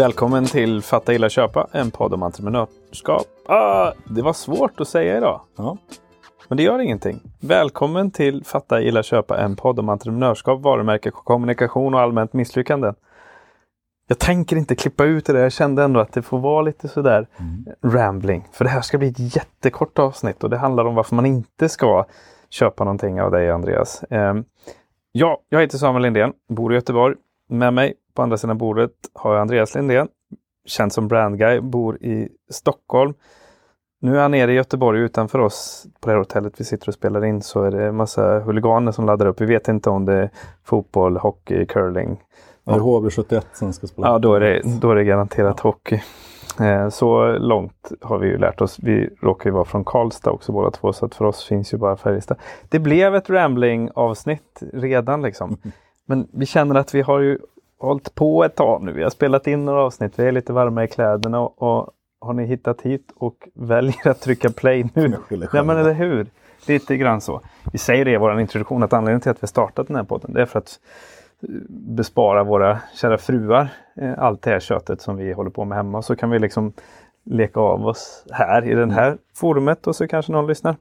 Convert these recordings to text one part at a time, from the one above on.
Välkommen till Fatta illa köpa, en podd om entreprenörskap. Ah, det var svårt att säga idag. Ja. Men det gör ingenting. Välkommen till Fatta illa köpa, en podd om entreprenörskap, varumärke, kommunikation och allmänt misslyckande. Jag tänker inte klippa ut det där. Jag kände ändå att det får vara lite sådär rambling. För det här ska bli ett jättekort avsnitt och det handlar om varför man inte ska köpa någonting av dig Andreas. Ehm, ja, jag heter Samuel Lindén, bor i Göteborg. Med mig på andra sidan bordet har jag Andreas Lindén, känd som brandguy, bor i Stockholm. Nu är han nere i Göteborg utanför oss på det här hotellet vi sitter och spelar in så är det massa huliganer som laddar upp. Vi vet inte om det är fotboll, hockey, curling. Det är HV71 som ska spela. Ja, då är det, då är det garanterat hockey. Eh, Så långt har vi ju lärt oss. Vi råkar ju vara från Karlstad också båda två så att för oss finns ju bara Färjestad. Det blev ett rambling avsnitt redan liksom. Men vi känner att vi har ju hållit på ett tag nu. Vi har spelat in några avsnitt. Vi är lite varma i kläderna och, och har ni hittat hit och väljer att trycka play nu? Nej men eller hur? Lite grann så. Vi säger det i vår introduktion att anledningen till att vi startat den här podden det är för att eh, bespara våra kära fruar eh, allt det här köttet som vi håller på med hemma. Så kan vi liksom leka av oss här i det här forumet och så kanske någon lyssnar.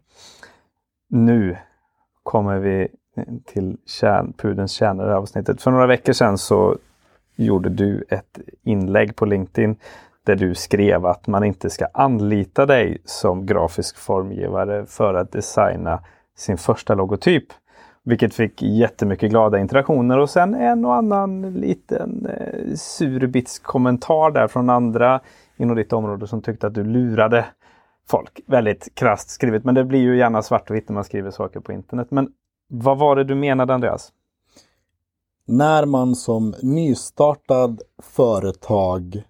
Nu kommer vi till kärn, pudelns kärna i det här avsnittet. För några veckor sedan så gjorde du ett inlägg på LinkedIn där du skrev att man inte ska anlita dig som grafisk formgivare för att designa sin första logotyp. Vilket fick jättemycket glada interaktioner och sen en och annan liten eh, surbitskommentar där från andra inom ditt område som tyckte att du lurade folk. Väldigt krasst skrivet, men det blir ju gärna svart och vitt när man skriver saker på internet. Men vad var det du menade Andreas? När man som nystartad företag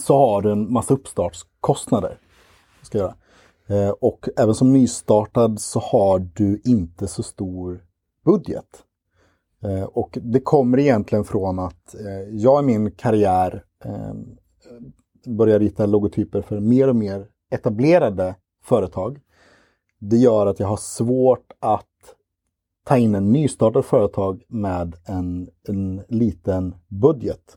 så har du en massa uppstartskostnader. Ska jag göra. Eh, och även som nystartad så har du inte så stor budget. Eh, och det kommer egentligen från att eh, jag i min karriär ehm, börjar rita logotyper för mer och mer etablerade företag. Det gör att jag har svårt att ta in en nystartad företag med en, en liten budget.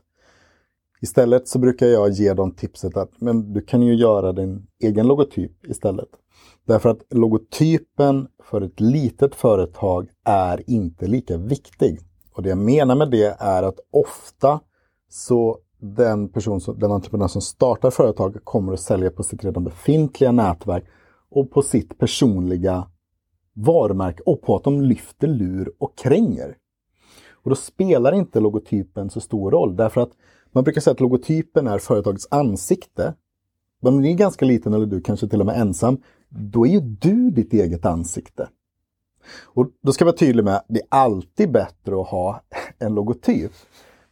Istället så brukar jag ge dem tipset att men du kan ju göra din egen logotyp istället. Därför att logotypen för ett litet företag är inte lika viktig. Och det jag menar med det är att ofta så den person, som, den entreprenör som startar företag kommer att sälja på sitt redan befintliga nätverk och på sitt personliga varumärke och på att de lyfter lur och kränger. Och då spelar inte logotypen så stor roll därför att man brukar säga att logotypen är företagets ansikte. Men om du är ganska liten eller du kanske till och med ensam, då är ju du ditt eget ansikte. Och då ska jag vara tydlig med, att det är alltid bättre att ha en logotyp.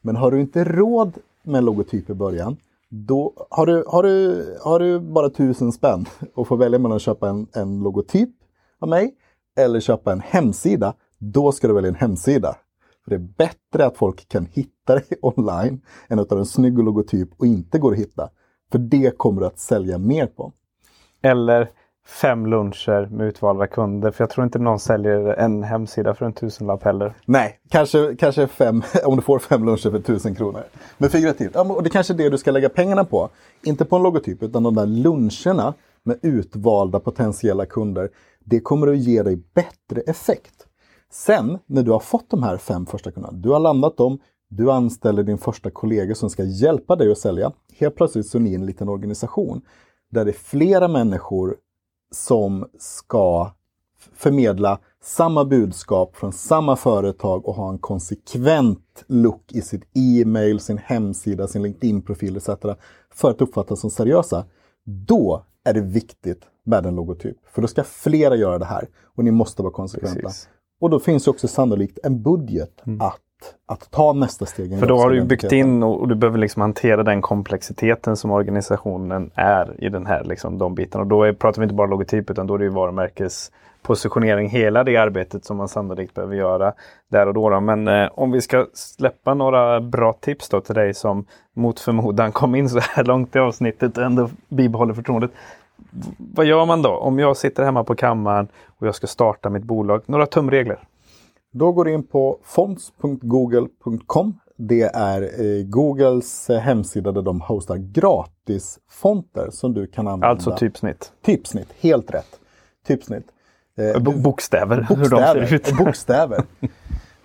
Men har du inte råd med en logotyp i början, då har du, har du, har du bara tusen spänn och får välja mellan att köpa en, en logotyp av mig eller köpa en hemsida, då ska du välja en hemsida. För det är bättre att folk kan hitta dig online än att ha en snygg logotyp och inte går att hitta. För det kommer du att sälja mer på. Eller fem luncher med utvalda kunder. För jag tror inte någon säljer en hemsida för en tusenlapp heller. Nej, kanske, kanske fem, om du får fem luncher för tusen kronor. Men figurativt, ja, och det kanske är det du ska lägga pengarna på. Inte på en logotyp, utan de där luncherna med utvalda potentiella kunder. Det kommer att ge dig bättre effekt. Sen när du har fått de här fem första kunderna, du har landat dem, du anställer din första kollega som ska hjälpa dig att sälja. Helt plötsligt så är ni en liten organisation där det är flera människor som ska förmedla samma budskap från samma företag och ha en konsekvent look i sitt e-mail, sin hemsida, sin LinkedIn-profil etc. för att uppfattas som seriösa. Då är det viktigt med en logotyp. För då ska flera göra det här och ni måste vara konsekventa. Precis. Och då finns ju också sannolikt en budget att, att ta nästa steg. För då har du byggt in och, och du behöver liksom hantera den komplexiteten som organisationen är i den här, liksom, de bitarna. Och då är, pratar vi inte bara logotyp utan då är det ju varumärkespositionering, hela det arbetet som man sannolikt behöver göra där och då. då. Men eh, om vi ska släppa några bra tips då till dig som mot förmodan kom in så här långt i avsnittet och ändå bibehåller förtroendet. Vad gör man då? Om jag sitter hemma på kammaren och jag ska starta mitt bolag. Några tumregler. Då går du in på fonts.google.com det är eh, Googles eh, hemsida där de hostar gratisfonter som du kan använda. Alltså typsnitt. Typsnitt, helt rätt. Typsnitt. Eh, bokstäver, bokstäver, hur de ser ut. Bokstäver.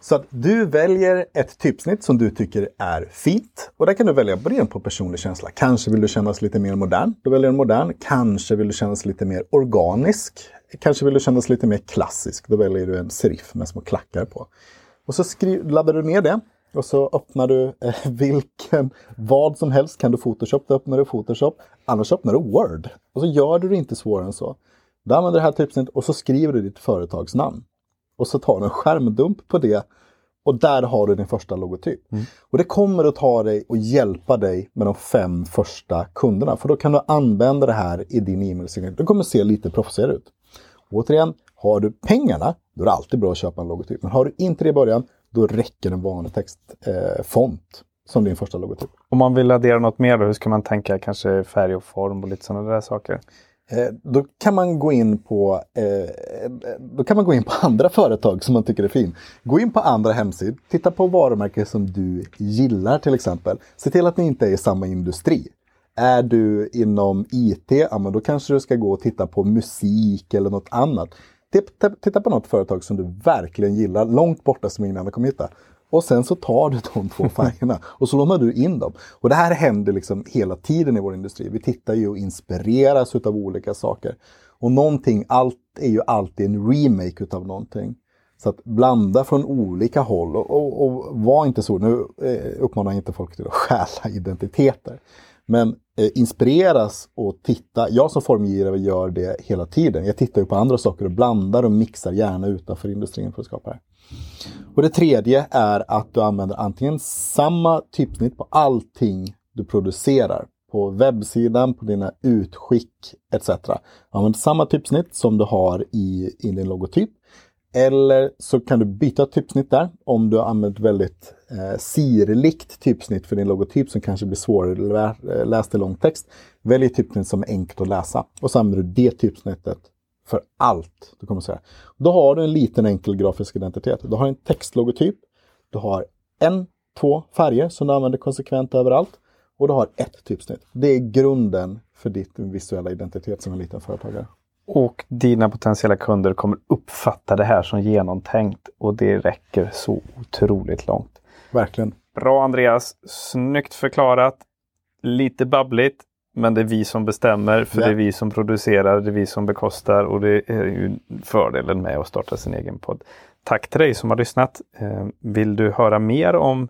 Så att du väljer ett typsnitt som du tycker är fint. Och där kan du välja beroende på personlig känsla. Kanske vill du kännas lite mer modern. Då väljer du en modern. Kanske vill du kännas lite mer organisk. Kanske vill du kännas lite mer klassisk. Då väljer du en serif med små klackar på. Och så skriv, laddar du ner det. Och så öppnar du eh, vilken, vad som helst. Kan du Photoshop, då öppnar du Photoshop. Annars öppnar du Word. Och så gör du det inte svårare än så. Du använder det här typsnittet och så skriver du ditt företagsnamn. Och så tar du en skärmdump på det och där har du din första logotyp. Mm. Och det kommer att ta dig och hjälpa dig med de fem första kunderna. För då kan du använda det här i din e-mailsignatur. Det kommer se lite proffsigare ut. återigen, har du pengarna, då är det alltid bra att köpa en logotyp. Men har du inte det i början, då räcker en vanlig textfont eh, som din första logotyp. Om man vill addera något mer då, hur ska man tänka? Kanske färg och form och lite sådana där saker? Eh, då kan man gå in på eh, då kan man gå in på andra företag som man tycker är fin. Gå in på andra hemsidor, titta på varumärken som du gillar till exempel. Se till att ni inte är i samma industri. Är du inom IT, ja men då kanske du ska gå och titta på musik eller något annat. Titta på något företag som du verkligen gillar, långt borta som ingen annan kommer hitta. Och sen så tar du de två färgerna och så lånar du in dem. Och det här händer liksom hela tiden i vår industri. Vi tittar ju och inspireras av olika saker. Och någonting, allt är ju alltid en remake utav någonting. Så att blanda från olika håll och, och, och var inte så, nu eh, uppmanar jag inte folk till att stjäla identiteter. Men eh, inspireras och titta, jag som formgivare gör det hela tiden. Jag tittar ju på andra saker och blandar och mixar gärna utanför industrin för att skapa det. Och det tredje är att du använder antingen samma typsnitt på allting du producerar. På webbsidan, på dina utskick etc. Använd samma typsnitt som du har i, i din logotyp. Eller så kan du byta typsnitt där om du har använt väldigt eh, sirligt typsnitt för din logotyp som kanske blir svårläst i lång text. Välj ett typsnitt som är enkelt att läsa och så använder du det typsnittet för allt du kommer säga. Då har du en liten enkel grafisk identitet. Du har en textlogotyp. Du har en, två färger som du använder konsekvent överallt. Och du har ett typsnitt. Det är grunden för ditt visuella identitet som en liten företagare. Och dina potentiella kunder kommer uppfatta det här som genomtänkt och det räcker så otroligt långt. Verkligen. Bra Andreas! Snyggt förklarat. Lite babbligt, men det är vi som bestämmer, för ja. det är vi som producerar, det är vi som bekostar och det är ju fördelen med att starta sin egen podd. Tack till dig som har lyssnat. Eh, vill du höra mer om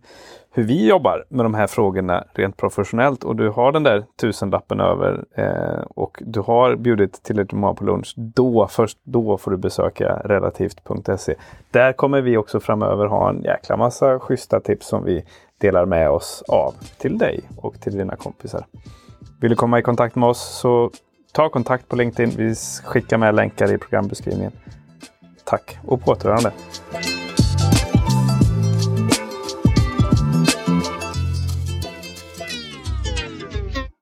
hur vi jobbar med de här frågorna rent professionellt och du har den där tusenlappen över eh, och du har bjudit tillräckligt många på lunch, då först då får du besöka relativt.se. Där kommer vi också framöver ha en jäkla massa schyssta tips som vi delar med oss av till dig och till dina kompisar. Vill du komma i kontakt med oss så ta kontakt på LinkedIn. Vi skickar med länkar i programbeskrivningen. Tack och på återhörande.